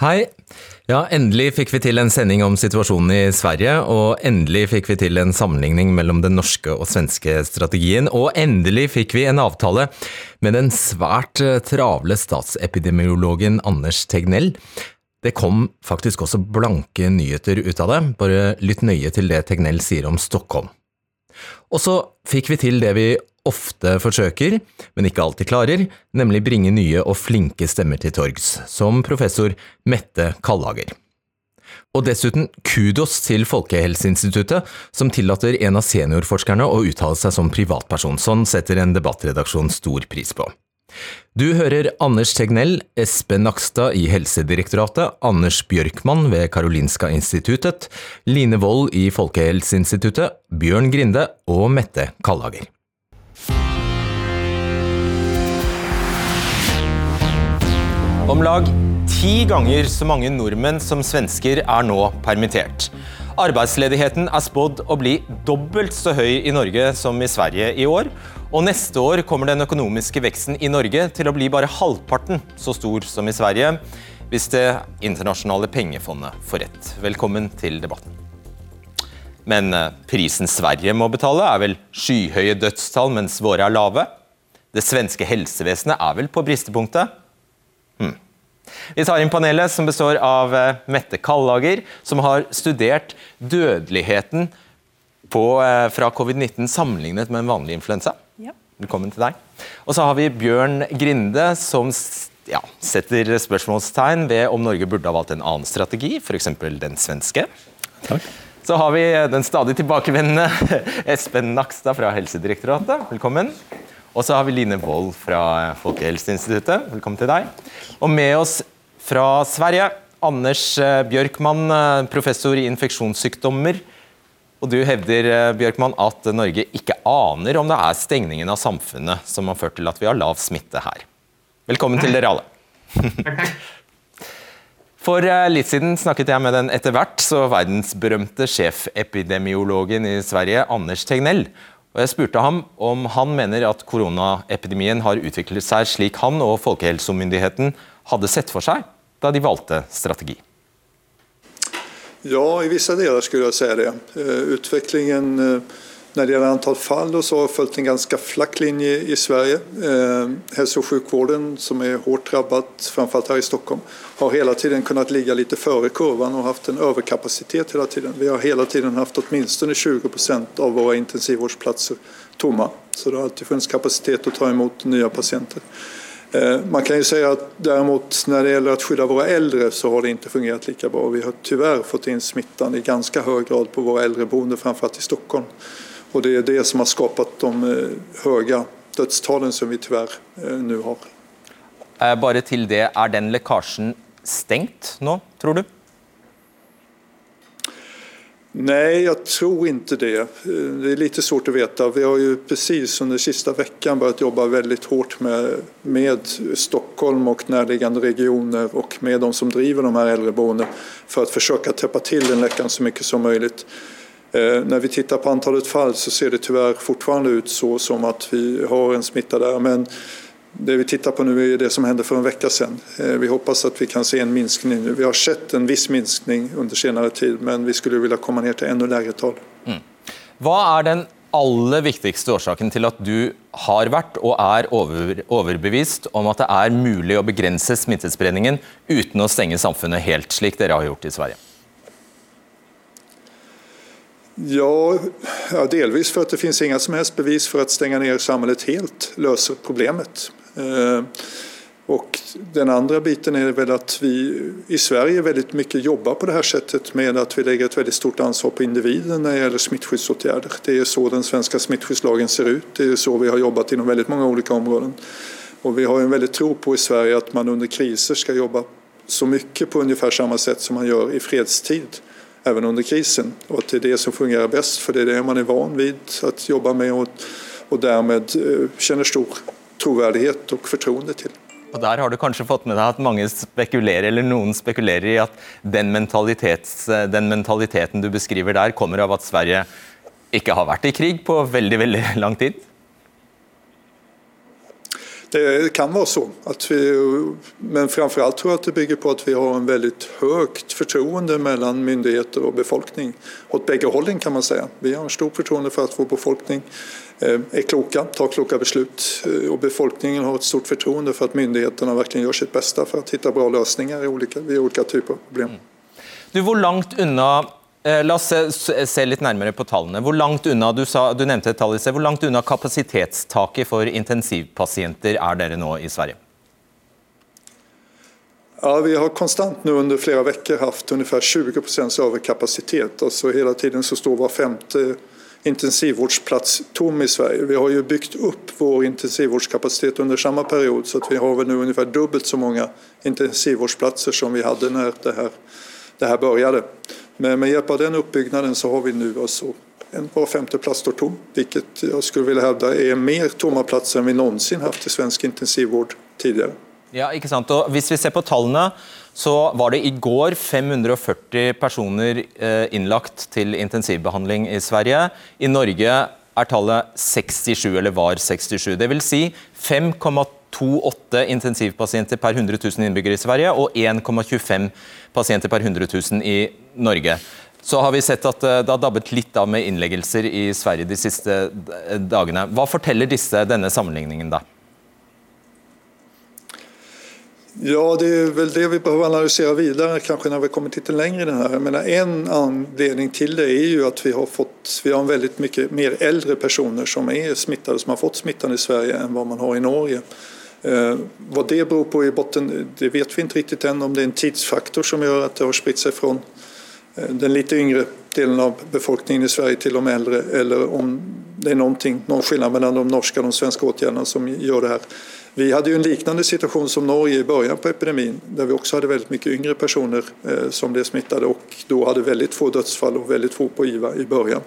Hei. Ja, endelig fikk vi til en sending om situasjonen i Sverige, og endelig fikk vi til en sammenligning mellom den norske og svenske strategien, og endelig fikk vi en avtale med den svært eh, travle statsepidemiologen Anders Tegnell. Det kom faktisk også blanke nyheter ut av det, bare lytt nøye til det Tegnell sier om Stockholm. Og så fikk vi til det vi ofte forsøker, men ikke alltid klarer, nemlig bringe nye og flinke stemmer til torgs, som professor Mette Kallager. Og dessuten kudos til Folkehelseinstituttet, som tillater en av seniorforskerne å uttale seg som privatperson. Sånn setter en debattredaksjon stor pris på. Du hører Anders Tegnell, Espen Nakstad i Helsedirektoratet, Anders Bjørkmann ved Karolinska instituttet, Line Wold i Folkehelseinstituttet, Bjørn Grinde og Mette Kallager. Om lag ti ganger så mange nordmenn som svensker er nå permittert. Arbeidsledigheten er spådd å bli dobbelt så høy i Norge som i Sverige i år. Og neste år kommer den økonomiske veksten i Norge til å bli bare halvparten så stor som i Sverige, hvis Det internasjonale pengefondet får rett. Velkommen til debatten. Men eh, prisen Sverige må betale, er vel skyhøye dødstall, mens våre er lave? Det svenske helsevesenet er vel på bristepunktet? Vi tar inn panelet, som består av eh, Mette Kallager, som har studert dødeligheten på, eh, fra covid-19 sammenlignet med en vanlig influensa. Ja. Velkommen til deg. Og så har vi Bjørn Grinde, som ja, setter spørsmålstegn ved om Norge burde ha valgt en annen strategi, f.eks. den svenske. Takk. Så har vi den stadig tilbakevendende Espen Nakstad fra Helsedirektoratet. Velkommen. Og så har vi Line Wold fra Folkehelseinstituttet. Velkommen til deg. Og med oss fra Sverige, Anders Bjørkmann, Bjørkman, eh, professor i infeksjonssykdommer. Og du hevder Bjørkmann, Bjørkman, at Norge ikke aner om det er stengningen av samfunnet som har ført til at vi har lav smitte her. Velkommen til dere alle. For litt siden snakket jeg med den etter hvert så verdensberømte sjefepidemiologen i Sverige, Anders Tegnell. Og jeg spurte ham om han mener at koronaepidemien har utviklet seg slik han og Folkehelsemyndigheten hadde sett for seg da de valgte strategi. Ja, i vissa deler skulle jeg si det. Eh, utvecklingen eh, när det gäller antal fall så har följt en ganska flack linje i Sverige. Eh, hälso och sjukvården som är hårt drabbat, framförallt här i Stockholm, har hela tiden kunnat ligga lite före kurvan och haft en överkapacitet hela tiden. Vi har hela tiden haft åtminstone 20 procent av våra intensivvårdsplatser tomma. Så det har alltid funnits kapacitet att ta emot nya patienter. Eh, man kan ju säga att däremot när det gäller att skydda våra äldre så har det inte fungerat lika bra. Vi har tyvärr fått in smittan i ganska hög grad på våra äldreboenden, framförallt i Stockholm. Och det är det som har skapat de høye höga dødstallene som vi tyvärr nå har. Bare til det, er den lekkasjen stengt nå, tror du? Nei, jeg tror ikke det. Det er litt svårt å vite. Vi har jo precis under siste veckan börjat jobba veldig hårt med, med Stockholm og närliggande regioner og med de som driver de här for för att försöka täppa till den läckan så mye som möjligt. Eh, när vi tittar på antalet fall så ser det tyvärr fortfarande ut så som att vi har en smitta där. Men det vi tittar på nu är det som hände för en vecka sedan. Eh, vi hoppas att vi kan se en minskning nu. Vi har sett en viss minskning under senare tid, men vi skulle vilja komma ner till ännu lägre tal. Mm. Hva er den aller viktigste årsaken til at du har vært og er over, overbevist om at det er mulig å begrense smittespredningen uten å stenge samfunnet helt, slik dere har gjort i Sverige? Ja, delvis för att det finns inga som helst bevis för att stänga ner samhället helt löser problemet. Eh, och den andra biten är väl att vi i Sverige väldigt mycket jobbar på det här sättet med att vi lägger ett väldigt stort ansvar på individen när det gäller smittskyddsåtgärder. Det är så den svenska smittskyddslagen ser ut. Det är så vi har jobbat inom väldigt många olika områden. Och vi har en väldigt tro på i Sverige att man under kriser ska jobba så mycket på ungefär samma sätt som man gör i fredstid även under krisen. Och att det är det som fungerar bäst för det är det man är van vid att jobba med och, och därmed eh, känner stor troverdighet og fortroende til. Og Der har du kanskje fått med deg at mange spekulerer, eller noen spekulerer i at den, den, mentaliteten du beskriver der, kommer av at Sverige ikke har vært i krig på veldig, veldig lang tid? Det kan vara så. Att vi, men framförallt tror jag att det bygger på att vi har en väldigt högt förtroende mellan myndigheter och befolkning. Åt bägge hållen kan man säga. Vi har en stor förtroende för att vår befolkning er är kloka, tar kloka beslut Og och befolkningen har ett stort förtroende för att myndigheterna verkligen gör sitt bästa för att hitta bra lösningar i olika, typer av problem. Mm. Du, hvor langt unna Eh, la oss se, se, litt nærmere på tallene. Hvor langt unna, du, sa, du nevnte et tall i sted, hvor langt unna kapasitetstaket for intensivpasienter er dere nå i Sverige? Ja, vi har konstant nå under flere uker haft ungefär 20% överkapacitet. Alltså hela tiden så står hver femte intensivvårdsplats tom i Sverige. Vi har jo bygd opp vår intensivvårdskapasitet under samme period så vi har vel nå ungefär dubbelt så mange intensivvårdsplatser som vi hadde när det her, det här började. Men med hjälp av den uppbyggnaden så har vi nu alltså en var femte plats står tom, vilket jag skulle vilja hävda är mer tomma platser än vi någonsin haft i svensk intensivvård tidligere. Ja, ikke sant. Og hvis vi ser på tallene, så var det i går 540 personer eh, innlagt til intensivbehandling i Sverige. I Norge er tallet 67, eller var 67. Det vil si 5,28 intensivpasienter per 100 000 innbyggere i Sverige og 1,25 pasienter per 100 000 i Norge. Så har vi sett at eh, det har dabbet litt av med innleggelser i Sverige de siste eh, dagene. Hva forteller disse, denne sammenligningen da? Ja, det er vel det vi behöver analysere videre kanskje når vi kommer lite lenger i den här. Men en anledning til det er ju att vi har fått, vi har väldigt mycket mer äldre personer som är smittade, som har fått smittan i Sverige enn vad man har i Norge. Eh, vad det beror på i botten, det vet vi inte riktigt än. Om det är en tidsfaktor som gör att det har spritt sig från eh, den lite yngre delen av befolkningen i Sverige till de äldre eller om det är någonting, någon skillnad mellan de norska och de svenska åtgärderna som gör det här. Vi hade ju en liknande situation som Norge i början på epidemin där vi också hade väldigt mycket yngre personer eh, som blev smittade och då hade väldigt få dödsfall och väldigt få på IVA i början.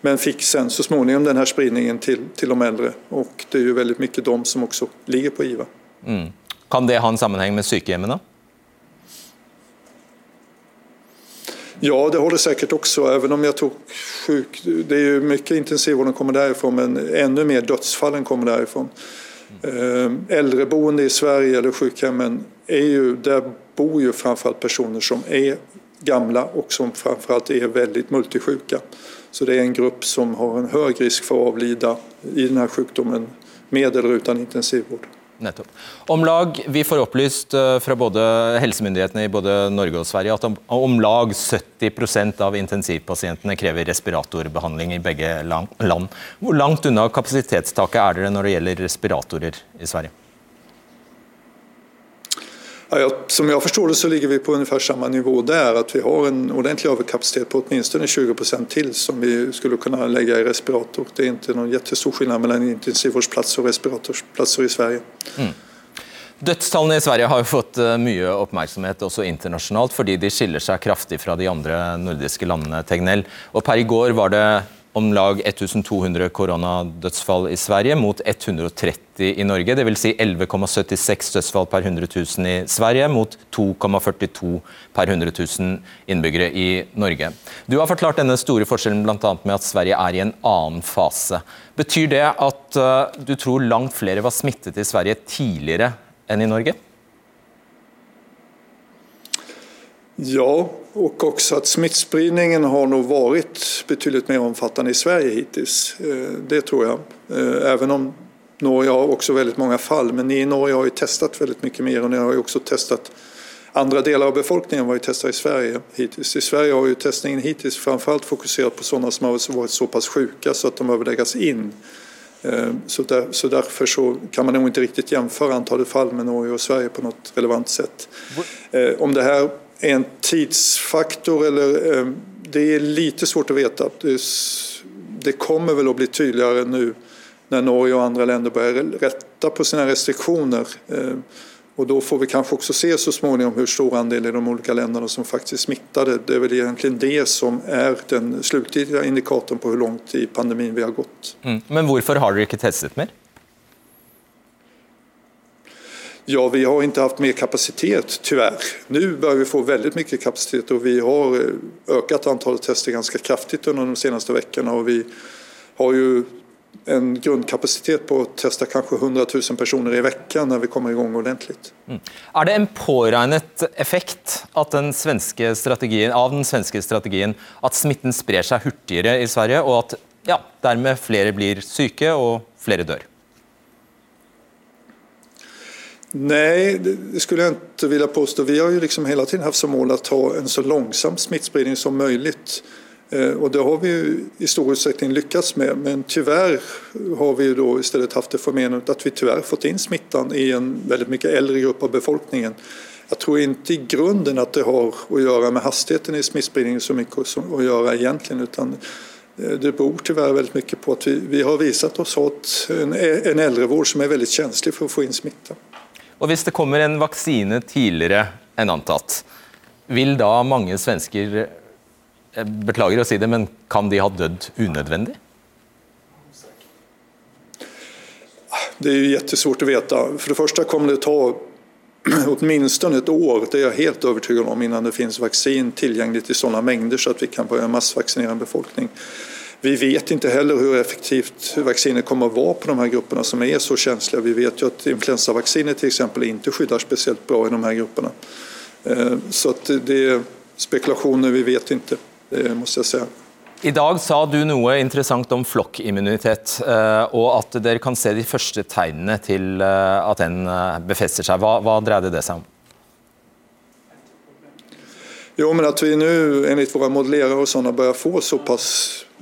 Men fick sen så småningom den här spridningen till, till de äldre och det är ju väldigt mycket de som också ligger på IVA. Mm. Kan det ha en sammanhang med sykehjemmene? Ja, det håller säkert också, även om jag tror sjuk... Det är ju mycket intensivvården kommer därifrån, men ännu mer dödsfallen kommer därifrån. Mm. Äldreboende i Sverige, eller sjukhemmen, är ju, där bor ju framförallt personer som är gamla och som framförallt är väldigt multisjuka. Så det är en grupp som har en hög risk för att avlida i den här med eller utan intensivvård. Nettopp. Om lag, Vi får opplyst eh, fra både helsemyndighetene i både Norge og Sverige at om, om lag 70% av intensivpasientene krever respiratorbehandling i begge land. Hvor langt unna kapasitetstaket er dere når det gjelder respiratorer i Sverige? Ja, som jag förstår det så ligger vi på ungefär samma nivå där, att vi har en ordentlig överkapacitet på åtminstone 20 procent till som vi skulle kunna lägga i respirator. Det är inte någon jättestor skillnad mellan intensivvårdsplatser och respiratorplatser i Sverige. Mm. Dødstallene i Sverige har jo fått eh, mye oppmerksomhet også internasjonalt, fordi de skiller seg kraftig fra de andre nordiske landene. Tegnell. Og Per i går var det om lag 1200 koronadødsfall i Sverige mot 130 i Norge. Dvs. Si 11,76 dødsfall per 100 000 i Sverige mot 2,42 per 100 000 innbyggere i Norge. Du har forklart denne store forskjellen bl.a. med at Sverige er i en annen fase. Betyr det at uh, du tror langt flere var smittet i Sverige tidligere enn i Norge? Ja, och också att smittspridningen har nog varit betydligt mer omfattande i Sverige hittills. Eh, det tror jag. Eh, även om Norge har också väldigt många fall. Men ni i Norge har ju testat väldigt mycket mer och ni har ju också testat andra delar av befolkningen vad jo testet i Sverige hittills. I Sverige har ju testningen hittills framförallt fokuserat på sådana som har varit så pass sjuka så att de behöver läggas in. Eh, så, där, så därför så kan man nog inte riktigt jämföra antalet fall med Norge och Sverige på något relevant sätt. Om det här en tidsfaktor eller eh, det är lite svårt att veta. Det kommer väl att bli tydligare nu när Norge och andra länder börjar rätta på sina restriktioner. Eh, och då får vi kanske också se så småningom hur stor andel i de olika länderna som faktiskt smittade. Det är väl egentligen det som är den slutgiltiga indikatorn på hur långt i pandemin vi har gått. Mm. Men varför har du inte testat mer? Ja, vi har inte haft mer kapacitet, tyvärr. Nu börjar vi få väldigt mycket kapacitet och vi har eh, ökat antalet tester ganska kraftigt under de senaste veckorna och vi har ju en grundkapacitet på å teste kanskje 100 000 personer i uka når vi kommer i gang ordentlig. Mm. Er det en påregnet effekt av den svenske strategien at smitten sprer seg hurtigere i Sverige, og at ja, dermed flere blir syke og flere dør? Nej, det skulle jeg ikke vilja påstå. Vi har jo liksom hele tiden hatt som mål å ta en så långsam smittspridning som möjligt. Eh, och det har vi ju i stor utsträckning lyckats med. Men tyvärr har vi då istället haft det förmenet att vi tyvärr fått in smittan i en väldigt mycket äldre grupp av befolkningen. Jag tror inte i grunden att det har att göra med hastigheten i smittspridningen så mycket att göra egentligen. Utan eh, det beror tyvärr väldigt mycket på att vi, vi har visat oss ha en, äldrevård som är väldigt känslig för att få in smitta. Og Hvis det kommer en vaksine tidligere enn antatt, vil da mange svensker eh, Beklager å si det, men kan de ha dødd unødvendig? Det er jättesvårt å vite. For det første kommer det ta åtminstone et år, det er jeg helt overbevist om, innan det finnes vaksin tilgjengelig i sånne mengder så at vi kan begynne massvaksinere en befolkning. Vi vet ikke heller hvor effektivt vaksinet kommer å være på de her gruppene som er så känsliga. Vi vet jo at influensavaksinet till exempel inte skyddar spesielt bra i de her gruppene. Eh, så det er spekulasjoner, vi vet ikke, det måste jeg si. I dag sa du noe interessant om flokkimmunitet, eh, og at dere kan se de første tegnene til eh, at den befester seg. Hva, hva dreide det seg om? Jo, men at vi nå, enligt våre modellerer og sånne, börjar få såpass,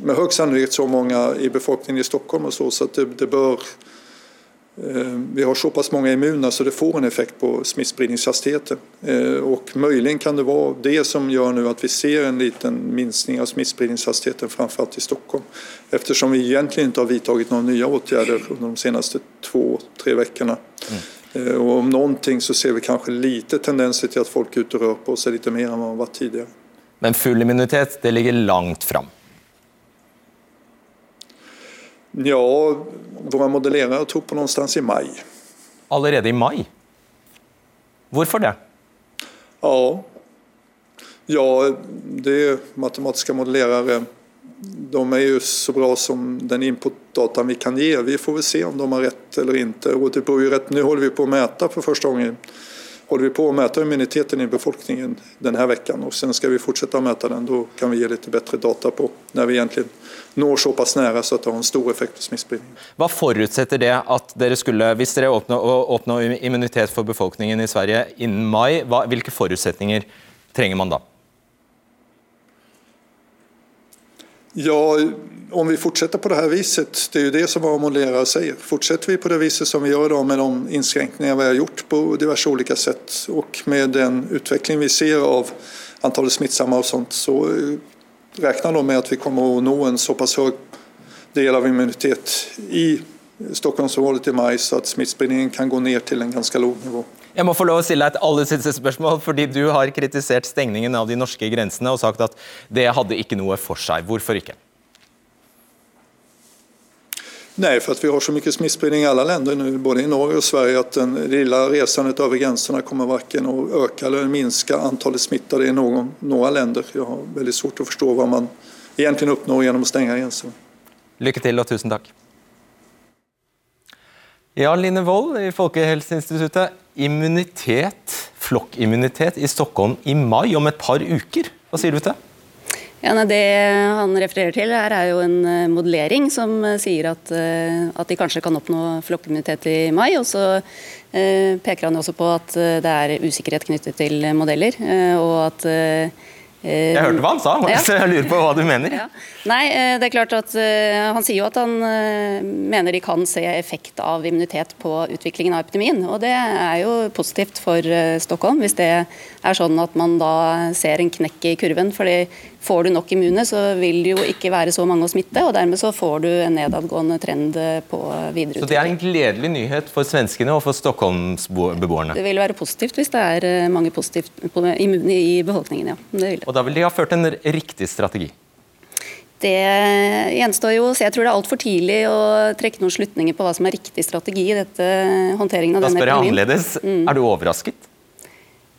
med høy sannolikhet så mange i befolkningen i Stockholm og så, så att det, det bör eh, vi har såpass mange immuna så det får en effekt på smittspridningshastigheten. Eh, og möjligen kan det være det som gjør nu att vi ser en liten minskning av smittspridningshastigheten framförallt i Stockholm. Eftersom vi egentligen ikke har vidtagit noen nye åtgärder under de senaste två, tre veckorna. Mm. Eh, och om någonting så ser vi kanskje lite tendenser til at folk er ute og rører på seg litt mer enn man var tidligere. Men full immunitet det ligger langt fram? Ja, våre modellerere tror på någonstans i mai. Allerede i mai? Hvorfor det? Ja, ja det matematiske modellerere de er jo så bra som den input-datan vi kan gi. Vi får vel se om de har rett eller ikke. Och det beror ju rätt, nu vi på å mäta for første gang håller vi på å mäta immuniteten i befolkningen denne veckan og sen skal vi å mäta den. Da kan vi gi litt bedre data på når vi egentlig når såpass nære så at det har en stor effekt på smittspredningen. Hva forutsetter det at dere skulle, hvis dere oppnår immunitet for befolkningen i Sverige innen mai, hva, hvilke forutsetninger trenger man da? Ja, om vi fortsetter på det her viset, det er jo det som våre modellerere sier. Fortsetter vi på det viset som vi gjør da med de innskrenkninger vi har gjort på diverse ulike sett, og med den utveckling vi ser av antallet smittsomme og sånt, så regner de med at vi kommer å nå en såpass høy del av immunitet i Stockholmsområdet i mai, så at smittspridningen kan gå ned til en ganske lav nivå. Jeg må få lov å stille deg et aller siste spørsmål, fordi Du har kritisert stengningen av de norske grensene og sagt at det hadde ikke noe for seg. Hvorfor ikke? Nei, for at vi har så mye smittspridning i alle länder nu, både i Norge og Sverige, at den lilla resandet over grensene kommer varken å øke eller minske antallet smittede i noen, noen länder. Jeg har veldig svårt å forstå hva man egentlig oppnår gjennom å stenge grensene. Lykke til og tusen takk. Ja, Line Wold i Folkehelseinstituttet immunitet, flokkimmunitet i Stockholm i mai, om et par uker. Hva sier du til det? Ja, nei, det han refererer til, her er jo en eh, modellering som eh, sier at, eh, at de kanskje kan oppnå flokkimmunitet i mai. og så peker han også på at det er usikkerhet knyttet til modeller. og at jeg hørte hva han sa, ja. så jeg lurer på hva du mener. Ja. Nei, eh, det er klart at uh, Han sier jo at han uh, mener de kan se effekt av immunitet på utviklingen av epidemien. og Det er jo positivt for Stockholm, hvis det er sånn at man da ser en knekk i kurven. fordi Får du nok immune, så vil det jo ikke være så mange å smitte, og dermed så får du en nedadgående trend på videreutvikling. Så det er en gledelig nyhet for svenskene og for Stockholmsbeboerne? Det vil være positivt hvis det er mange positivt immune i befolkningen, ja. Det vil det. Da vil de ha ført en riktig strategi? Det gjenstår jo, så Jeg tror det er altfor tidlig å trekke noen slutninger på hva som er riktig strategi i dette håndteringen av denne epidemien. Da spør jeg annerledes. Mm. Er du overrasket?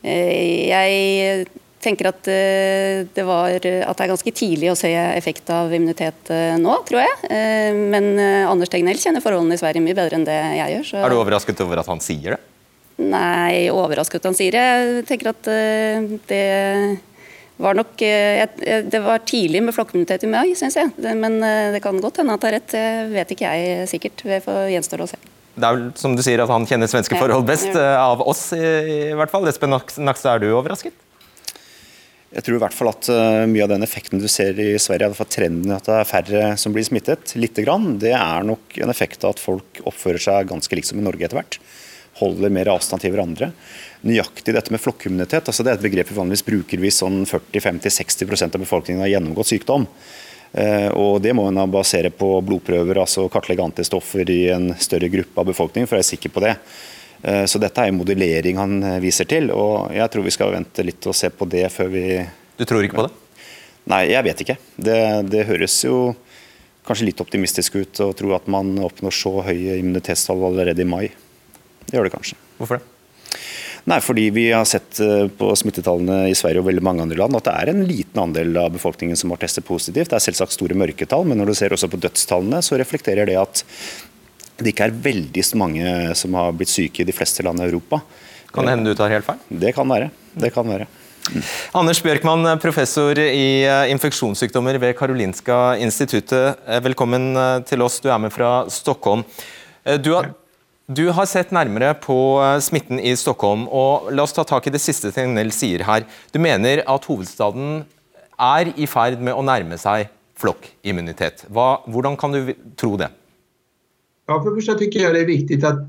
Eh, jeg tenker at det, var, at det er ganske tidlig å se effekt av immunitet nå, tror jeg. Men Anders Tegnell kjenner forholdene i Sverige mye bedre enn det jeg gjør. Så... Er du overrasket over at han sier det? Nei, overrasket han sier det. Jeg tenker at det var nok Det var tidlig med flokkimmunitet i mai, syns jeg. Men det kan godt hende at det er rett. Det vet ikke jeg sikkert. Det får gjenstår å se. Det er vel som du sier at han kjenner svenske forhold best, av oss i, i hvert fall. Espen Nakstad, er du overrasket? Jeg tror i hvert fall at mye av den effekten du ser i Sverige, for trenden at det er færre som blir smittet, lite grann, det er nok en effekt av at folk oppfører seg ganske likt som i Norge etter hvert. Holder mer avstand til hverandre. Nøyaktig dette med flokkimmunitet, altså det er et begrep vi vanligvis bruker hvis sånn 40-50-60% av befolkningen har gjennomgått sykdom. Eh, og Det må en basere på blodprøver, altså kartlegge antistoffer i en større gruppe av befolkningen, for jeg er sikker på det. Eh, så dette er modellering han eh, viser til, og jeg tror vi skal vente litt og se på det før vi Du tror ikke på det? Nei, jeg vet ikke. Det, det høres jo kanskje litt optimistisk ut å tro at man oppnår så høye immunitetstall allerede i mai. Det gjør det kanskje. Hvorfor det? Nei, fordi vi har sett eh, på smittetallene i Sverige og veldig mange andre land at det er en liten andel av befolkningen som har testet positivt. Det er selvsagt store mørketall, men når du ser også på dødstallene, så reflekterer det at det ikke er veldig mange som har blitt syke i de fleste land i Europa. Kan det hende du tar helt feil? Det kan være. Det kan være. Mm. Anders Bjørkman, professor i eh, infeksjonssykdommer ved Karolinska instituttet. Eh, velkommen til oss. Du er med fra Stockholm. Du har du har sett nærmere på eh, smitten i Stockholm. og La oss ta tak i det siste Tegnell sier her. Du mener at hovedstaden er i ferd med å nærme seg flokkimmunitet. Hvordan kan du tro det? Ja, för första tycker jeg det er viktig at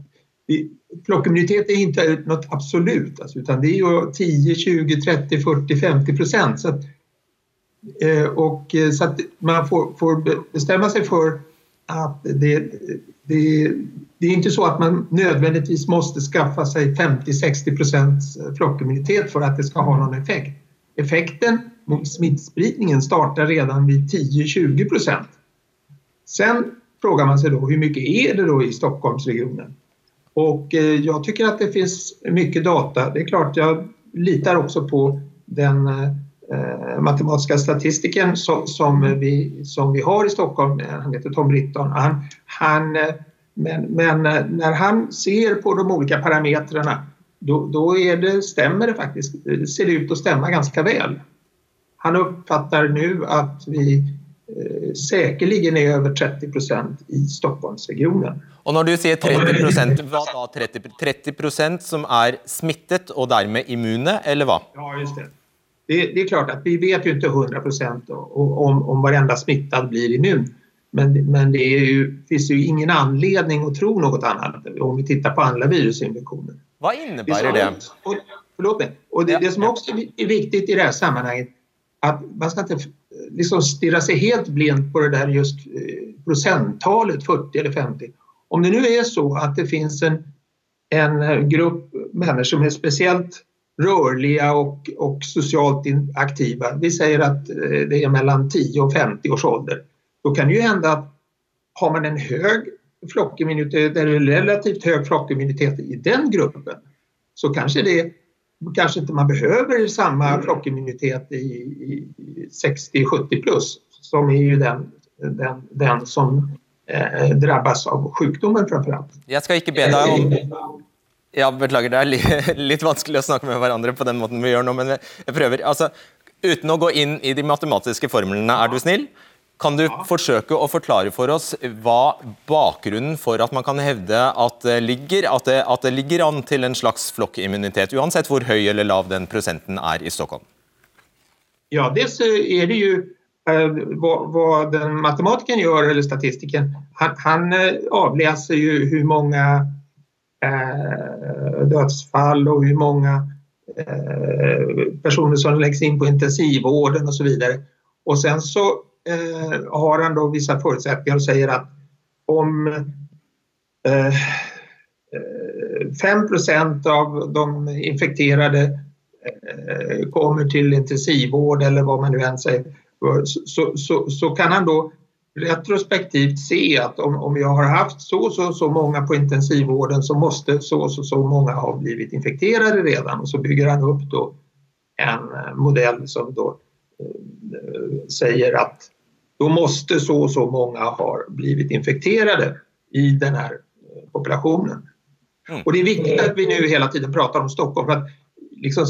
vi, flokkimmunitet er ikke noe absolutt. utan det er jo 10, 20, 30, 40, 50 prosent. Så at, og, eh, så man får, får bestemme seg for at det, det, det, är inte så att man nödvändigtvis måste skaffa sig 50-60 procents flockimmunitet för att det ska ha någon effekt. Effekten mot smittspridningen startar redan vid 10-20 procent. Sen frågar man sig då hur mycket är det då i Stockholmsregionen? Och eh, jag tycker att det finns mycket data. Det är klart, jag litar också på den eh, matematiska statistiken som, som, vi, som vi har i Stockholm, han heter Tom Britton, han, han, eh, men, men eh, när han ser på de olika parametrarna då, då är det, stämmer det faktiskt, det ut att stämma ganska väl. Han uppfattar nu att vi eh, säkerligen är över 30 procent i Stockholmsregionen. Och när du säger 30 procent, vad då 30, 30 procent som är smittet och därmed immune, eller vad? Ja, just det det, det, är klart att vi vet ju inte 100 procent om, om varenda smittad blir immun. Men, men det ju, finns ju ingen anledning att tro något annat om vi tittar på andra virusinfektioner. Vad innebär det? det? Och, förlåt mig. Och det, det som också är viktigt i det här sammanhanget att man ska inte liksom stirra sig helt blind på det där just eh, procenttalet 40 eller 50. Om det nu är så att det finns en, en grupp människor som är speciellt rörliga och, och socialt aktiva. Vi säger att eh, det är mellan 10 och 50 års ålder. Då kan det ju hända att har man en hög flockimmunitet eller relativt hög flockimmunitet i den gruppen så kanske det kanske inte man behöver samma flockimmunitet i, i 60-70 plus som är ju den, den, den som eh, drabbas av sjukdomen framförallt. Jag ska inte be dig om ja, beklager, det er litt vanskelig å snakke med hverandre på den måten vi gjør nå, men jeg prøver. Altså, uten å gå inn i de matematiske formlene, er du snill? Kan du forsøke å forklare for oss hva bakgrunnen for at man kan hevde at det ligger, at det, at det ligger an til en slags flokkimmunitet, uansett hvor høy eller lav den prosenten er i Stockholm? Ja, dels er det jo hva, vad, vad den matematikeren gjør, eller statistikeren. han, han avleser jo hvor mange många Eh, dødsfall og hvor mange eh, personer som legges inn på intensivvården og så og Och sen så eh, har han vissa förutsättningar och säger att om 5% av de infekterade kommer till intensivvård eller vad man nu än säger så, så, så, kan han då retrospektivt se att om, om jag har haft så och så, så många på intensivvården så måste så och så, så många ha blivit infekterade redan. Och så bygger han upp då en eh, modell som då eh, säger att då måste så och så många ha blivit infekterade i den här eh, populationen. Mm. Och det är viktigt att vi nu hela tiden pratar om Stockholm. För att liksom,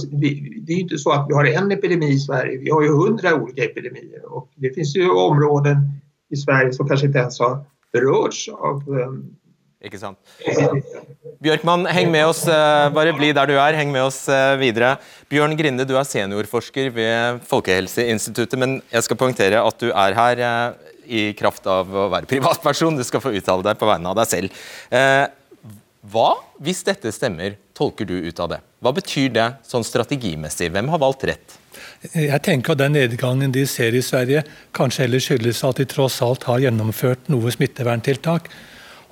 det är inte så att vi har en epidemi i Sverige, vi har ju hundra olika epidemier och det finns ju områden i Sverige som kanske inte ens har berörts av Ikke sant. Bjørkman, heng med oss. Eh, bare bli der du er. Heng med oss eh, videre. Bjørn Grinde, du er seniorforsker ved Folkehelseinstituttet, men jeg skal poengtere at du er her eh, i kraft av å være privatperson. Du skal få uttale deg på vegne av deg selv. Hva, hvis dette stemmer, tolker du ut av det? Hva betyr det sånn strategimessig? Hvem har valgt rett? Jeg tenker at den nedgangen de ser i Sverige, kanskje heller skyldes at de tross alt har gjennomført noe smitteverntiltak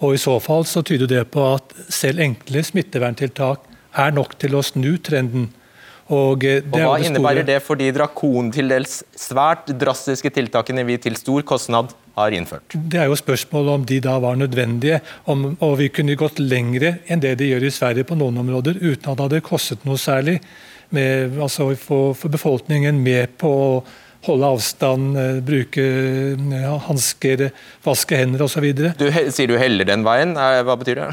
og I så fall så tyder det på at selv enkle smitteverntiltak er nok til å snu trenden. Og, eh, og Hva det innebærer det for de drakon til dels svært drastiske tiltakene vi til stor kostnad har innført? Det er jo spørsmålet om de da var nødvendige. Om, og vi kunne gått lengre enn det de gjør i Sverige på noen områder, uten at det hadde kostet noe særlig. Med, altså, få befolkningen med på å holde avstand, eh, bruke eh, hansker, vaske hender osv. Sier du heller den veien? Hva betyr det?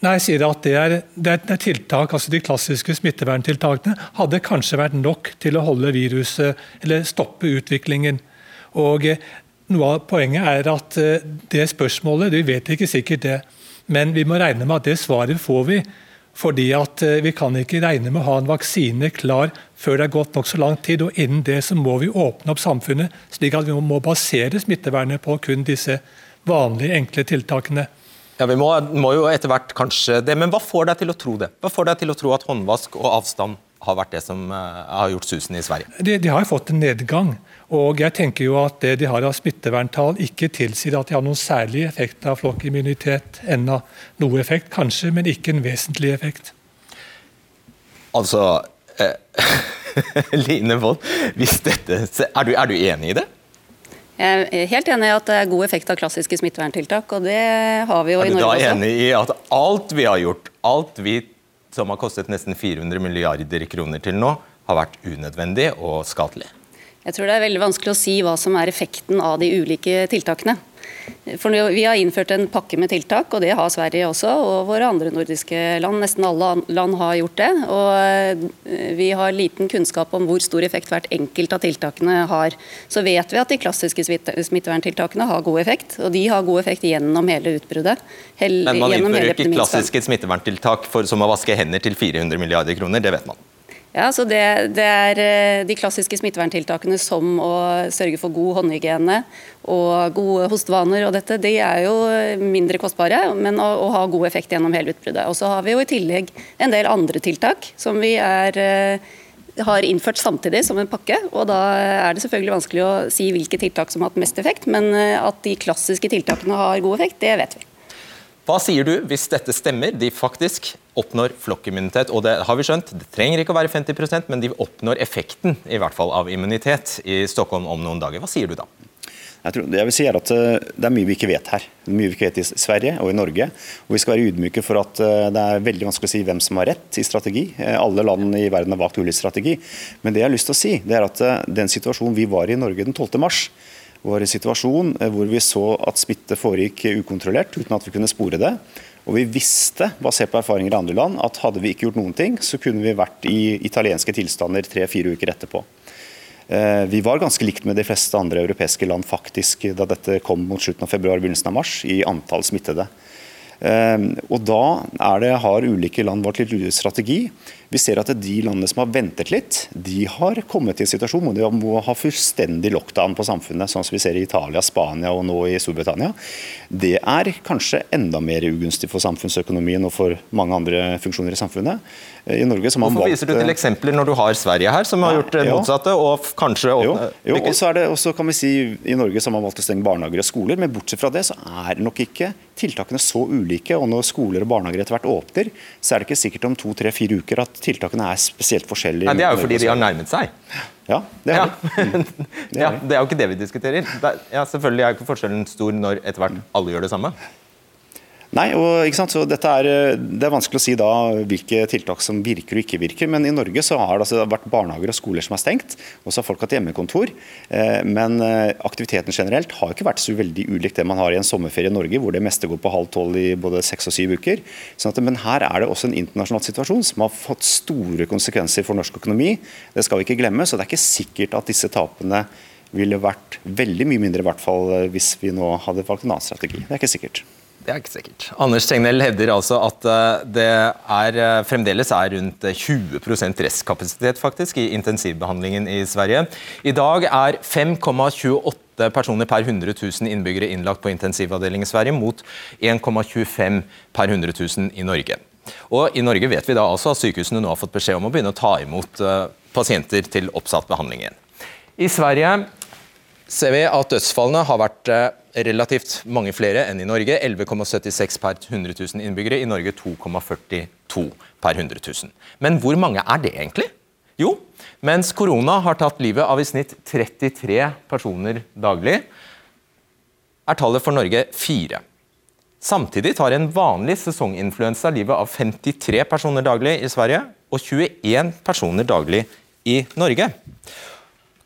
Nei, jeg sier at det er, det er, tiltak, altså De klassiske smitteverntiltakene hadde kanskje vært nok til å holde viruset, eller stoppe utviklingen. Og eh, Noe av poenget er at det spørsmålet, vi vet ikke sikkert det, men vi må regne med at det svaret får vi fordi at eh, Vi kan ikke regne med å ha en vaksine klar før det er gått nokså lang tid. og Innen det så må vi åpne opp samfunnet, slik at vi må basere smittevernet på kun disse vanlige, enkle tiltakene. Ja, Vi må, må jo etter hvert kanskje det, men hva får deg til å tro det? Hva får deg til å tro at håndvask og avstand har vært det som uh, har gjort susen i Sverige? De, de har fått en nedgang. Og jeg tenker jo at Det de har av smitteverntall ikke tilsier at de har noen særlig effekt av flokkimmunitet ennå. Noe effekt kanskje, men ikke en vesentlig effekt. Altså eh, Line Wold, er, du, er du enig i det? Jeg er helt enig i at det er god effekt av klassiske smitteverntiltak, og det har vi jo i Norge også. Er du da enig i at alt vi har gjort, alt vi som har kostet nesten 400 milliarder kroner til nå, har vært unødvendig og skadelig? Jeg tror det er veldig vanskelig å si hva som er effekten av de ulike tiltakene. For Vi har innført en pakke med tiltak, og det har Sverige også. Og våre andre nordiske land. Nesten alle land har gjort det. Og eh, vi har liten kunnskap om hvor stor effekt hvert enkelt av tiltakene har. Så vet vi at de klassiske smitteverntiltakene har god effekt, og de har god effekt gjennom hele utbruddet. Men man innfører ikke klassiske smitteverntiltak for, som å vaske hender til 400 milliarder kroner, det vet man. Ja, så det, det, er eh, De klassiske smitteverntiltakene som å sørge for god håndhygiene og gode hostevaner, og dette, de er jo mindre kostbare, men å, å ha god effekt gjennom hele utbruddet. Og så har vi jo i tillegg en del andre tiltak som vi er, eh, har innført samtidig som en pakke. og Da er det selvfølgelig vanskelig å si hvilke tiltak som har hatt mest effekt, men eh, at de klassiske tiltakene har god effekt, det vet vi. Hva sier du hvis dette stemmer, de faktisk oppnår flokkimmunitet? Og det har vi skjønt, det trenger ikke å være 50% men de oppnår effekten i hvert fall av immunitet i Stockholm om noen dager. Hva sier du da? Jeg, tror, jeg vil si at eh, Det er mye vi ikke vet her. Det er mye vi ikke vet i Sverige og i Norge. og Vi skal være ydmyke for at eh, det er veldig vanskelig å si hvem som har rett i strategi. Eh, alle land i verden har valgt ulik strategi. Men det jeg har lyst til å si, det er at den situasjonen vi var i i Norge den 12. mars, var en situasjon hvor vi så at smitte foregikk ukontrollert uten at vi kunne spore det. Og vi visste, basert på erfaringer i andre land, at hadde vi ikke gjort noen ting, så kunne vi vært i italienske tilstander tre-fire uker etterpå. Eh, vi var ganske likt med de fleste andre europeiske land faktisk da dette kom mot slutten av februar begynnelsen av mars, i antall smittede. Eh, og Da det, har ulike land vært litt strategi. Vi ser at de landene som har ventet litt, de har kommet i en situasjon hvor de må ha fullstendig lockdown på samfunnet, sånn som vi ser i Italia, Spania og nå i Storbritannia. Det er kanskje enda mer ugunstig for samfunnsøkonomien og for mange andre funksjoner i samfunnet. I Norge som Hvorfor viser du til eksempler når du har Sverige her, som har gjort det motsatte? og kanskje... Jo, jo og så er det også, kan vi si, I Norge som har valgt å stenge barnehager og skoler, men bortsett fra det så er nok ikke tiltakene så ulike. og Når skoler og barnehager etter hvert åpner, så er det ikke sikkert om to, tre, fire uker at tiltakene er spesielt forskjellige. Nei, Det er jo fordi de har nærmet seg. Ja, det er, ja. det. det, ja, det er jo ikke det vi diskuterer. ja, selvfølgelig er ikke forskjellen stor når etter hvert alle gjør det samme. Nei, og ikke sant? Så dette er, Det er vanskelig å si da hvilke tiltak som virker og ikke virker. Men i Norge så har det altså vært barnehager og skoler som er stengt, og så har folk hatt hjemmekontor. Eh, men eh, aktiviteten generelt har ikke vært så veldig ulikt det man har i en sommerferie i Norge, hvor det meste går på halv tolv i både seks og syv uker. Sånn at, men her er det også en internasjonal situasjon som har fått store konsekvenser for norsk økonomi. Det skal vi ikke glemme. Så det er ikke sikkert at disse tapene ville vært veldig mye mindre, i hvert fall eh, hvis vi nå hadde valgt en annen strategi. Det er ikke sikkert. Det er ikke sikkert. Anders Tegnell hevder altså at eh, det er, eh, fremdeles er rundt 20% restkapasitet faktisk i intensivbehandlingen i Sverige. I dag er 5,28 personer per 100 000 innbyggere innlagt på intensivavdeling i Sverige, mot 1,25 per 100 000 i Norge. Og I Norge vet vi da altså at sykehusene nå har fått beskjed om å begynne å ta imot eh, pasienter til oppsatt behandling igjen. I Sverige ser vi at dødsfallene har vært relativt mange flere enn i Norge. 11,76 per 100 000 innbyggere. I Norge 2,42 per 100 000. Men hvor mange er det egentlig? Jo, mens korona har tatt livet av i snitt 33 personer daglig, er tallet for Norge fire. Samtidig tar en vanlig sesonginfluensa livet av 53 personer daglig i Sverige og 21 personer daglig i Norge.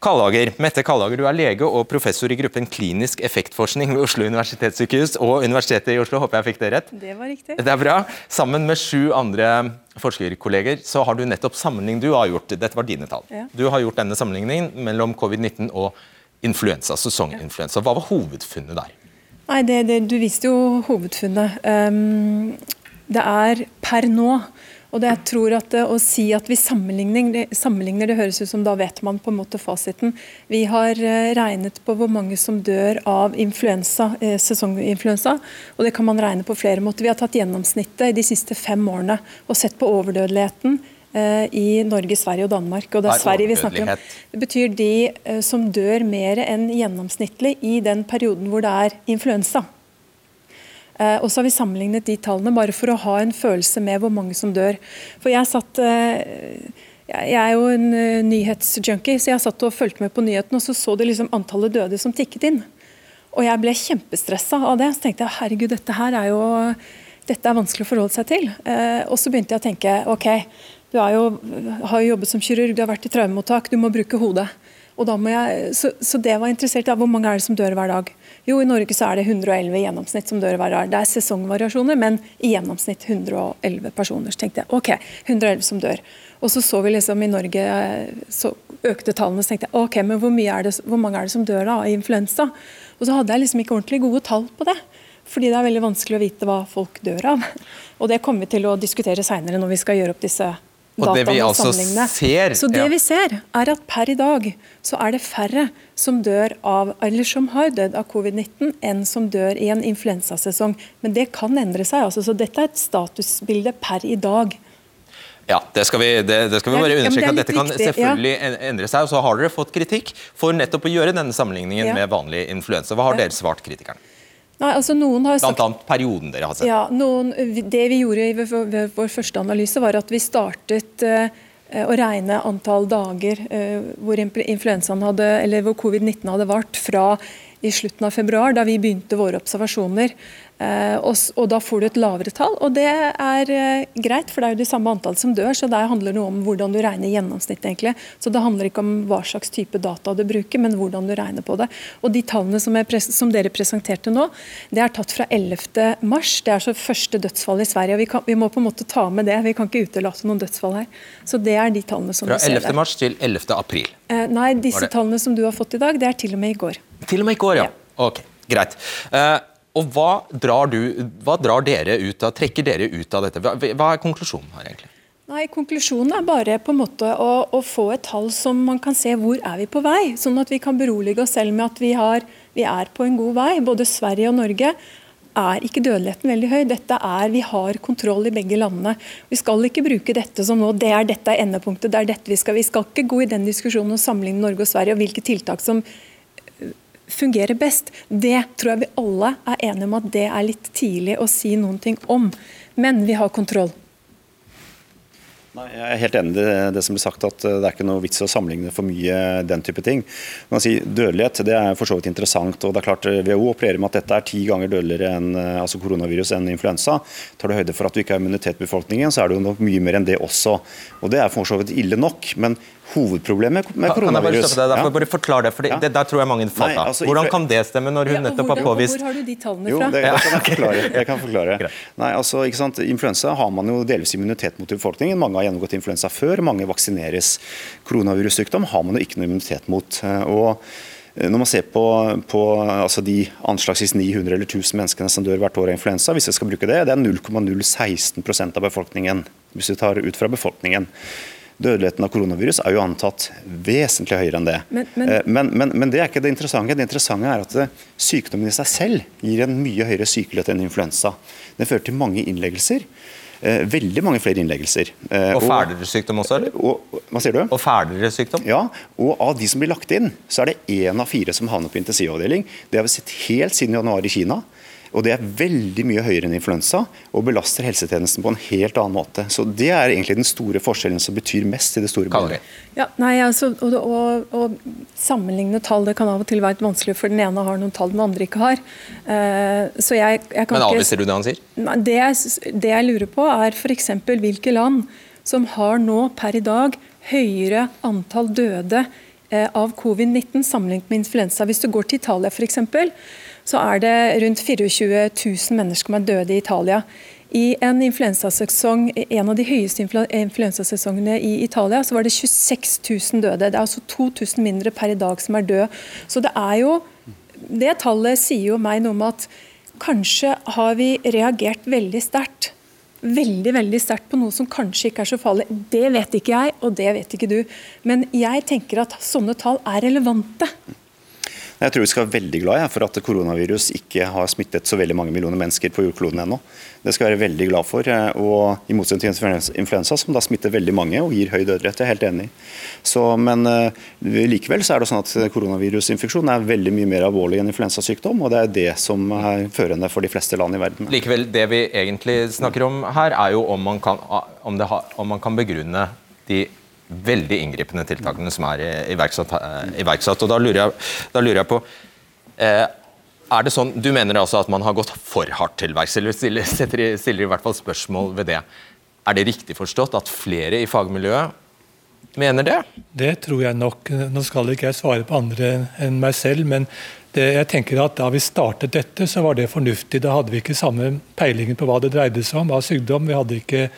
Kallager, Mette Kallager, du er lege og professor i gruppen klinisk effektforskning ved Oslo universitetssykehus og Universitetet i Oslo. Håper jeg fikk det rett? Det var riktig. Det er bra. Sammen med sju andre forskerkolleger så har du nettopp sammenligning du har gjort. Dette var dine tall. Ja. Du har gjort denne sammenligningen mellom covid-19 og influensa, sesonginfluensa. Hva var hovedfunnet der? Nei, det, det, Du viste jo hovedfunnet. Um, det er per nå og det jeg tror at Å si at vi sammenligner, sammenligner, det høres ut som da vet man på en måte fasiten. Vi har eh, regnet på hvor mange som dør av influensa, eh, sesonginfluensa. og Det kan man regne på flere måter. Vi har tatt gjennomsnittet de siste fem årene og sett på overdødeligheten eh, i Norge, Sverige og Danmark. Og det er Sverige vi snakker om. Det betyr de som dør mer enn gjennomsnittlig i den perioden hvor det er influensa. Eh, og så har vi sammenlignet de tallene bare for å ha en følelse med hvor mange som dør. For jeg satt eh, jeg er jo en uh, nyhetsjunkie, så jeg satt og fulgte med på nyhetene, og så så det liksom antallet døde som tikket inn. Og jeg ble kjempestressa av det. Så tenkte jeg herregud, dette her er jo dette er vanskelig å forholde seg til. Og så begynte jeg å tenke ok, du jo, har jo jobbet som kirurg, du har vært i traumemottak, du må bruke hodet. Og da må jeg, så, så det var interessert i. Hvor mange er det som dør hver dag? Jo, i Norge så er det 111 i gjennomsnitt som dør hver dag. Det er sesongvariasjoner, men i gjennomsnitt 111 personer. Så tenkte jeg ok, 111 som dør. Og så så vi liksom i Norge så økte tallene, så tenkte jeg ok, men hvor, det, hvor mange er det som dør da av influensa? Og så hadde jeg liksom ikke ordentlig gode tall på det. Fordi det er veldig vanskelig å vite hva folk dør av. Og det kommer vi til å diskutere seinere når vi skal gjøre opp disse og det vi altså ser, så det ja. vi ser, er at per i dag så er det færre som dør av, eller som har dødd av covid-19, enn som dør i en influensasesong. Men det kan endre seg. Altså, så dette er et statusbilde per i dag. Ja, det skal vi, det, det skal vi bare understreke at Dette kan selvfølgelig ja. endre seg. og Så har dere fått kritikk for nettopp å gjøre denne sammenligningen med vanlig influensa. Hva har dere svart kritikerne? Nei, altså noen har sagt... Blant annet perioden dere har sett. Ja, noen, det vi gjorde i vår, vår første analyse, var at vi startet eh, å regne antall dager eh, hvor influensaen hadde, eller hvor covid-19 hadde vart, fra i slutten av februar, da vi begynte våre observasjoner. Eh, og, og, Da får du et lavere tall, og det er eh, greit, for det er jo det samme antall som dør. så Der handler noe om hvordan du regner gjennomsnitt. egentlig. Så Det handler ikke om hva slags type data du bruker, men hvordan du regner på det. Og De tallene som, som dere presenterte nå, det er tatt fra 11. mars. Det er så første dødsfall i Sverige. og vi, kan, vi, må på en måte ta med det. Vi kan ikke utelate noen dødsfall her. Så det er de tallene som fra du ser der. Fra 11. mars til 11. april? Eh, nei, disse tallene som du har fått i dag, det er til og med i går. Til og med i går, ja. ja. Ok, greit. Uh, og hva drar, du, hva drar dere ut av, trekker dere ut av dette? Hva, hva er konklusjonen her, egentlig? Nei, Konklusjonen er bare på en måte å, å, få et tall som man kan se hvor er vi på vei. Sånn at vi kan berolige oss selv med at vi, har, vi er på en god vei. Både Sverige og Norge er ikke dødeligheten veldig høy. Dette er, Vi har kontroll i begge landene. Vi skal ikke bruke dette som nå, det er dette er endepunktet. det er dette Vi skal Vi skal ikke gå i den diskusjonen og sammenligne Norge og Sverige og hvilke tiltak som fungerer best. Det tror jeg vi alle er enige om at det er litt tidlig å si noen ting om. Men vi har kontroll. Nei, jeg er helt enig i det, som blir sagt, at det er ikke noe vits å sammenligne for mye den type ting. Man si, dødelighet det er for så vidt interessant. og det er klart WHO opererer med at dette er ti ganger dødeligere enn altså koronavirus enn influensa. Tar du høyde for at du ikke har immunitet i befolkningen, så er det jo mye mer enn det også. Og Det er for så vidt ille nok. men hovedproblemet med koronavirus. Kan jeg bare, bare forklar det, for det, der tror jeg mange falt av. Altså, hvordan kan det stemme når hun ja, nettopp har påvist Hvor har du de tallene fra? Jo, det, det kan jeg forklare. Jeg kan forklare. Nei, altså, ikke sant? Influensa har man jo delvis immunitet mot i befolkningen. Mange har gjennomgått influensa før, mange vaksineres. Koronavirussykdom har man jo ikke noe immunitet mot. Og eh, når man ser på, på altså de anslagsvis 900 eller 1000 menneskene som dør hvert år av influensa, hvis jeg skal bruke det, det er 0,016 av befolkningen. Hvis du tar ut fra befolkningen. Dødeligheten av koronavirus er jo antatt vesentlig høyere enn det. Men, men, eh, men, men, det er ikke det interessante. Det interessante er at eh, sykdommen i seg selv gir en mye høyere sykelighet enn influensa. Den fører til mange innleggelser. Eh, veldig mange flere innleggelser. Og fælere sykdom også, eller? Og, hva sier du? Og fælere sykdom? Ja, og av de som blir lagt inn, så er det én av fire som havner på intensivavdeling. Det har vi sett helt siden januar i Kina. Og Det er veldig mye høyere enn influensa og belaster helsetjenesten på en helt annen måte. Så Det er egentlig den store forskjellen som betyr mest i det store bildet. Ja, nei, altså, og, og, og, Sammenligne tall det kan av og til være vanskelig, for den ene har noen tall den andre ikke har. Uh, så jeg, jeg Men avviser du det han sier? Det jeg, det jeg lurer på, er f.eks. hvilke land som har nå per i dag høyere antall døde uh, av covid-19 sammenlignet med influensa. Hvis du går til Italia f.eks., så er det rundt 24 000 mennesker som er døde i Italia. I en influensasesong, en av de høyeste influensasesongene i Italia, så var det 26 000 døde. Det er altså 2000 mindre per i dag som er døde. Så det er jo Det tallet sier jo meg noe om at kanskje har vi reagert veldig sterkt. Veldig veldig sterkt på noe som kanskje ikke er så farlig. Det vet ikke jeg, og det vet ikke du. Men jeg tenker at sånne tall er relevante. Jeg tror vi skal være veldig glad for at koronavirus ikke har smittet så veldig mange millioner mennesker på jordkloden ennå. Det skal jeg være veldig glad for. Eh, og I motsetning til influensa, som da smitter veldig mange og gir høy dødelighet. Jeg er helt enig. Så, men uh, likevel så er det sånn at koronavirusinfeksjon er veldig mye mer alvorlig enn influensasykdom. Og det er det som er førende for de fleste land i verden. Likevel, det vi egentlig snakker om her, er jo om man kan, om ha, om man kan begrunne de veldig inngripende tiltakene som er iverksatt. Eh, iverksatt. Og da lurer jeg, da lurer jeg på eh, er det sånn, Du mener altså at man har gått for hardt til verks, eller stiller, stiller i hvert fall spørsmål ved det. Er det riktig forstått at flere i fagmiljøet mener det? Det tror jeg nok. Nå skal ikke jeg svare på andre enn meg selv, men det, jeg tenker at da vi startet dette, så var det fornuftig. Da hadde vi ikke samme peilingen på hva det dreide seg om av sykdom. Vi hadde ikke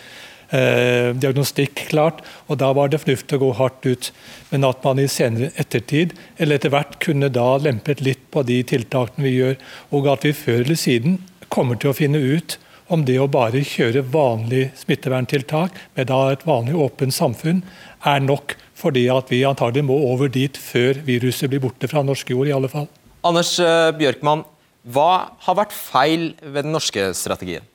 eh, diagnostikk klart, og da var det fornuftig å gå hardt ut. Men at man i senere ettertid, eller etter hvert, kunne da lempet litt på de tiltakene vi gjør, og at vi før eller siden kommer til å finne ut om det å bare kjøre vanlig smitteverntiltak med da et vanlig åpent samfunn er nok, fordi at vi antagelig må over dit før viruset blir borte fra norsk jord. i alle fall. Anders eh, Bjørkman, hva har vært feil ved den norske strategien?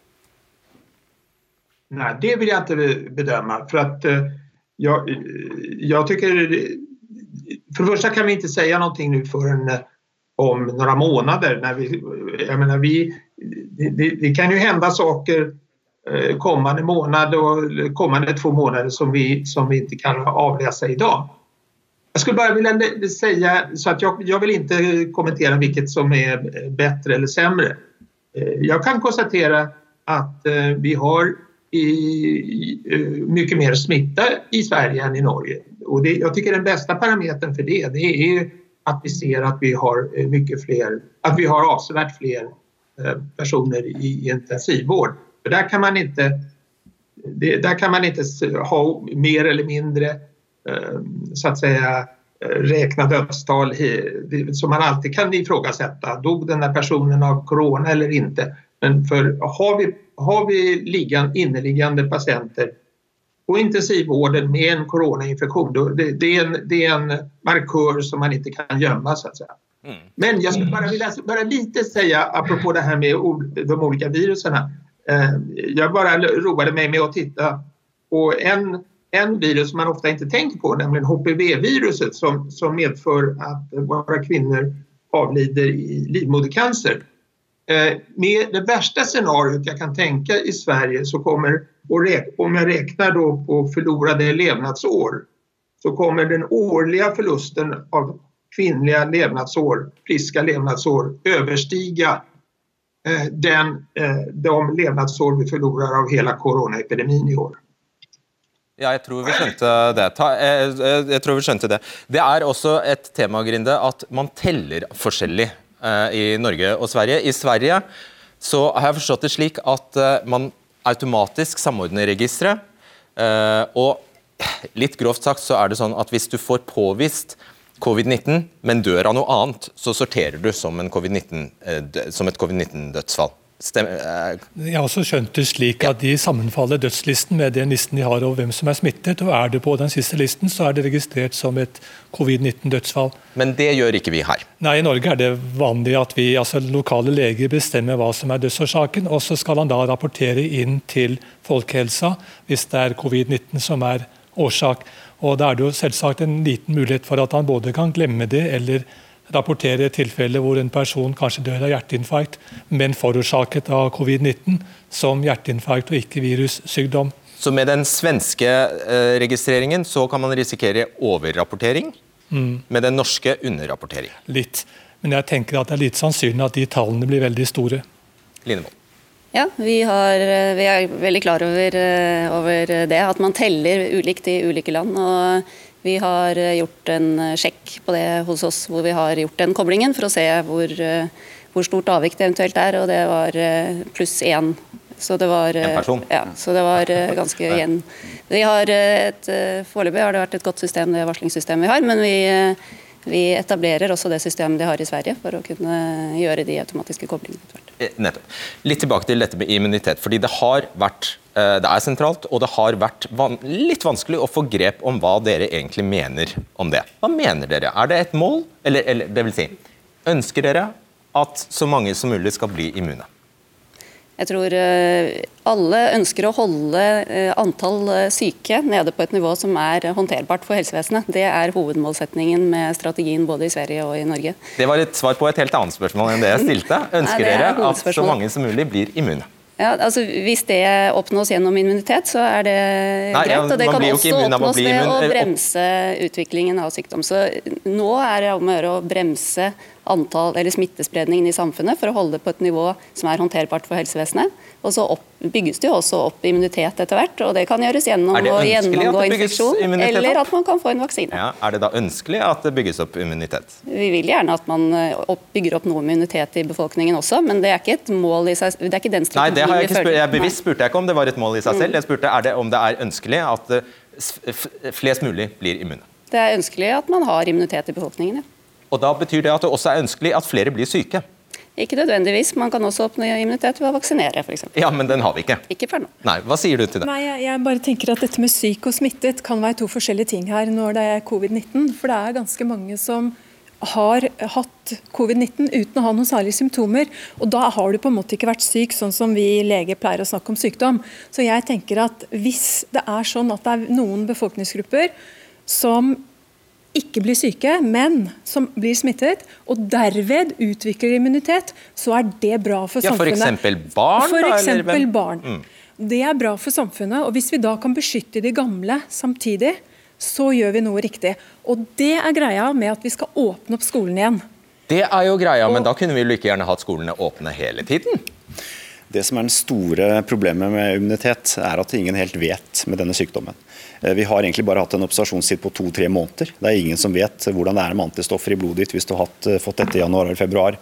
Nej, det vill jag inte bedöma för att eh, jag, jag tycker... För det första kan vi inte säga någonting nu förrän eh, om några månader. När vi, jag menar, vi, det, det, kan ju hända saker eh, kommande månad och kommande två månader som vi, som vi inte kan avläsa idag. Jag skulle bara vilja säga så att jag, jag vill inte kommentera vilket som är bättre eller sämre. Jag kan konstatera att vi har i, eh, mycket mer smitta i Sverige än i Norge. Och det, jag tycker den bästa parametern för det, det är att vi ser att vi har eh, mycket fler, att vi har avsevärt fler eh, personer i intensivvård. För där kan man inte, det, där kan man inte ha mer eller mindre så att säga räkna dödstal som man alltid kan ifrågasätta. Dog den här personen av corona eller inte? Men för har vi, har vi liggan, inneliggande patienter på intensivvården med en coronainfektion, det, det, är en, det är en markör som man inte kan gömma så att säga. Mm. Men jag skulle bara vilja bara lite säga apropå det här med de olika virusen. Eh, jag bara roade mig med att titta på en, en virus som man ofta inte tänker på, nämligen HPV-viruset som, som medför att våra kvinnor avlider i livmodercancer. Eh, med det värsta scenariot jag kan tänka i Sverige så kommer om jag räknar då på förlorade levnadsår så kommer den årliga förlusten av kvinnliga levnadsår, friska levnadsår, överstiga eh, den, eh, de levnadsår vi förlorar av hela coronaepidemin i år. Ja, jeg tror vi skjønte det. Jeg, jeg tror vi skjønte Det Det er også et tema Grinde, at man teller forskjellig i Norge og Sverige. I Sverige så har jeg forstått det slik at eh, man automatisk samordner registeret. Eh, og litt grovt sagt så er det sånn at hvis du får påvist covid-19, men dør av noe annet, så sorterer du som, COVID eh, som et covid-19-dødsfall. Eh, Jeg har også skjønt det slik at de sammenfaller dødslisten med den listen de har over hvem som er smittet. og Er det på den siste listen, så er det registrert som et covid-19-dødsfall. Men det gjør ikke vi her? Nei, i Norge er det vanlig at vi, altså lokale leger bestemmer hva som er dødsårsaken, og så skal han da rapportere inn til folkehelsa hvis det er covid-19 som er årsak. Og Da er det jo selvsagt en liten mulighet for at han både kan glemme det eller rapportere tilfeller hvor en person kanskje dør av hjerteinfarkt, men forårsaket av covid-19 som hjerteinfarkt og ikke virussykdom. Så med den svenske eh, registreringen så kan man risikere overrapportering, mm. med den norske underrapportering? Litt. Men jeg tenker at det er litt sannsynlig at de tallene blir veldig store. Linevold. Ja, vi, har, eh, vi, er veldig klar over, eh, over, det, at man teller ulikt i ulike land. og vi har eh, gjort en eh, sjekk på det hos oss, hvor vi har gjort den koblingen for å se hvor, eh, hvor stort avvik det eventuelt er, og det var pluss én. Så det var, ja, så det var ganske igjen. Vi har et, Foreløpig har det vært et godt system, det varslingssystemet vi har, men vi, vi etablerer også det systemet de har i Sverige, for å kunne gjøre de automatiske koblingene. Nettopp. Litt tilbake til dette med immunitet. fordi det har vært Eh, det er sentralt, og det har vært van litt vanskelig å få grep om hva dere egentlig mener om det. Hva mener dere? Er det et mål, eller, eller det vil si, ønsker dere at så mange som mulig skal bli immune? Jeg tror eh, alle ønsker å holde eh, antall syke nede på et nivå som er håndterbart for helsevesenet. Det er hovedmålsetningen med strategien både i Sverige og i Norge. Det var et svar på et helt annet spørsmål enn det jeg stilte. Ønsker Nei, dere at så mange som mulig blir immune? Ja, altså Hvis det oppnås gjennom immunitet, så er det Nei, greit. og Det kan også oppnås ved å bremse utviklingen av sykdom. Så Nå er det om å gjøre å bremse antall, eller smittespredningen i samfunnet for å holde det på et nivå som er håndterbart for helsevesenet. Og så opp, bygges det jo også opp immunitet etter hvert, og det kan gjøres gjennom å gjennomgå infeksjon, eller at man kan få en vaksine. Ja, er det da ønskelig at det bygges opp immunitet? Vi vil gjerne at man eh, opp, bygger opp noe immunitet i befolkningen også, men det er ikke et mål i seg Det er ikke den Nei, det har jeg ikke spurt, jeg bevisst spurte jeg ikke om det var et mål i seg selv. Mm. Jeg spurte er det, om det er ønskelig at eh, flest mulig blir immune. Det er ønskelig at man har immunitet i befolkningen, ja. Og Da betyr det at det også er ønskelig at flere blir syke? Ikke nødvendigvis. Man kan også oppnå immunitet ved å vaksinere, f.eks. Ja, men den har vi ikke. Ikke for nå. Nei, Hva sier du til det? Nei, jeg, jeg, bare tenker at Dette med syk og smittet kan være to forskjellige ting her når det er covid-19. For det er ganske mange som har hatt covid-19 uten å ha noen særlige symptomer. Og da har du på en måte ikke vært syk, sånn som vi leger pleier å snakke om sykdom. Så jeg tenker at hvis det er sånn at det er noen befolkningsgrupper som ikke blir syke, men som blir smittet, og derved utvikler immunitet, så er det bra for ja, samfunnet. For eksempel barn? For eksempel barn. Mm. Det er bra for samfunnet. og Hvis vi da kan beskytte de gamle samtidig, så gjør vi noe riktig. Og Det er greia med at vi skal åpne opp skolen igjen. Det er jo greia, men da kunne vi like gjerne hatt skolene åpne hele tiden? Det som er den store problemet med immunitet, er at ingen helt vet med denne sykdommen. Eh, vi har egentlig bare hatt en observasjonstid på to-tre måneder. Det er ingen som vet hvordan det er med antistoffer i blodet ditt hvis du har eh, fått dette i januar eller februar.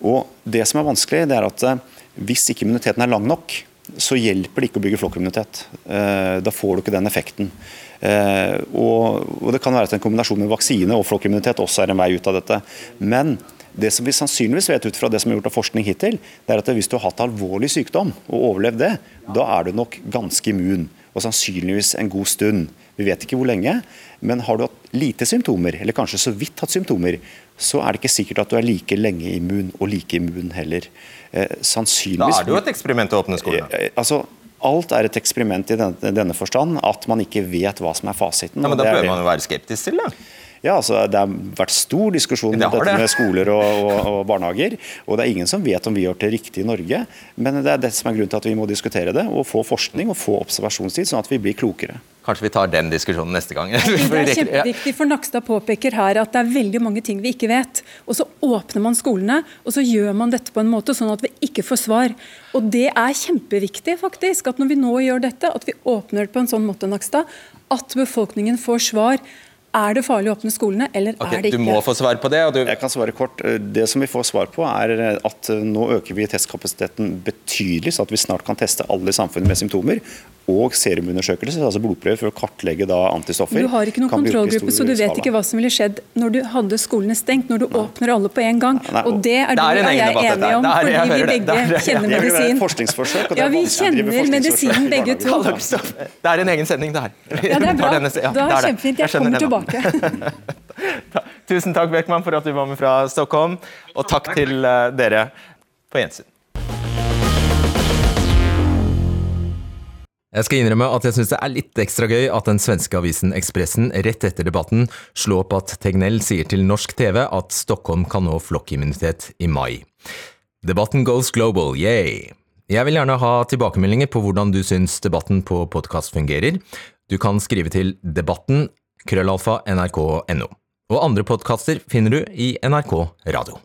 Og Det som er vanskelig, det er at eh, hvis ikke immuniteten er lang nok, så hjelper det ikke å bygge flokkimmunitet. Da får du ikke den effekten. Og Det kan være at en kombinasjon med vaksine og flokkimmunitet også er en vei ut av dette. Men det som vi sannsynligvis vet ut fra det som er gjort av forskning hittil, det er at hvis du har hatt alvorlig sykdom og overlevd det, da er du nok ganske immun og sannsynligvis en god stund. Vi vet ikke hvor lenge, men har du hatt lite symptomer, eller kanskje så vidt hatt symptomer, så er det ikke sikkert at du er like lenge immun, og like immun heller. Eh, sannsynligvis... Da er det jo et eksperiment å åpne skolen. Eh, altså, Alt er et eksperiment i denne, denne, forstand, at man ikke vet hva som er fasiten. Ja, men Da bør man jo være skeptisk til det? Ja, altså Det har vært stor diskusjon om Det dette det. med skoler og, og, og barnehager. Og det er ingen som vet om vi gjør det riktig i Norge. Men det er det som er grunnen til at vi må diskutere det, og få forskning og få observasjonstid, sånn at vi blir klokere. Kanskje vi tar den diskusjonen neste gang. Det er kjempeviktig, for Nakstad påpeker her at det er veldig mange ting vi ikke vet. Og så åpner man skolene, og så gjør man dette på en måte sånn at vi ikke får svar. Og det er kjempeviktig, faktisk, at når vi nå gjør dette, at vi åpner det på en sånn måte, Nakstad, at befolkningen får svar. Er det farlig å åpne skolene, eller okay, er det ikke? du må få svar på det. og du... Jeg kan svare kort. Det som vi får svar på, er at nå øker vi testkapasiteten betydelig, så at vi snart kan teste alle i samfunnet med symptomer. Og serumundersøkelser, altså blodprøver, for å kartlegge da antistoffer. Du har ikke noen kontrollgruppe, så du vet skala. ikke hva som ville skjedd når du hadde skolene stengt, når du åpner alle på en gang. Nei, Og det er Det du er og jeg er enige om, er- jeg fordi vi begge det. Det er- kjenner medisin. forskningsforsøk. Ja, vi kjenner medisinen medisin begge to. Det er en egen sending, det her. Ja, det er bra. Ja, Da det er det. kjempefint. Jeg kommer nå. Tilbake. Tusen takk, Beckmann, for at du var med fra Stockholm. Og takk til eh, dere på gjensyn. Jeg skal innrømme at jeg syns det er litt ekstra gøy at den svenske avisen Ekspressen rett etter debatten slo opp at Tegnell sier til norsk TV at Stockholm kan nå flokkimmunitet i mai. Debatten goes global, yay! Jeg vil gjerne ha tilbakemeldinger på hvordan du syns debatten på podkast fungerer. Du kan skrive til debatten krøllalfa nrk.no. Og andre podkaster finner du i NRK Radio.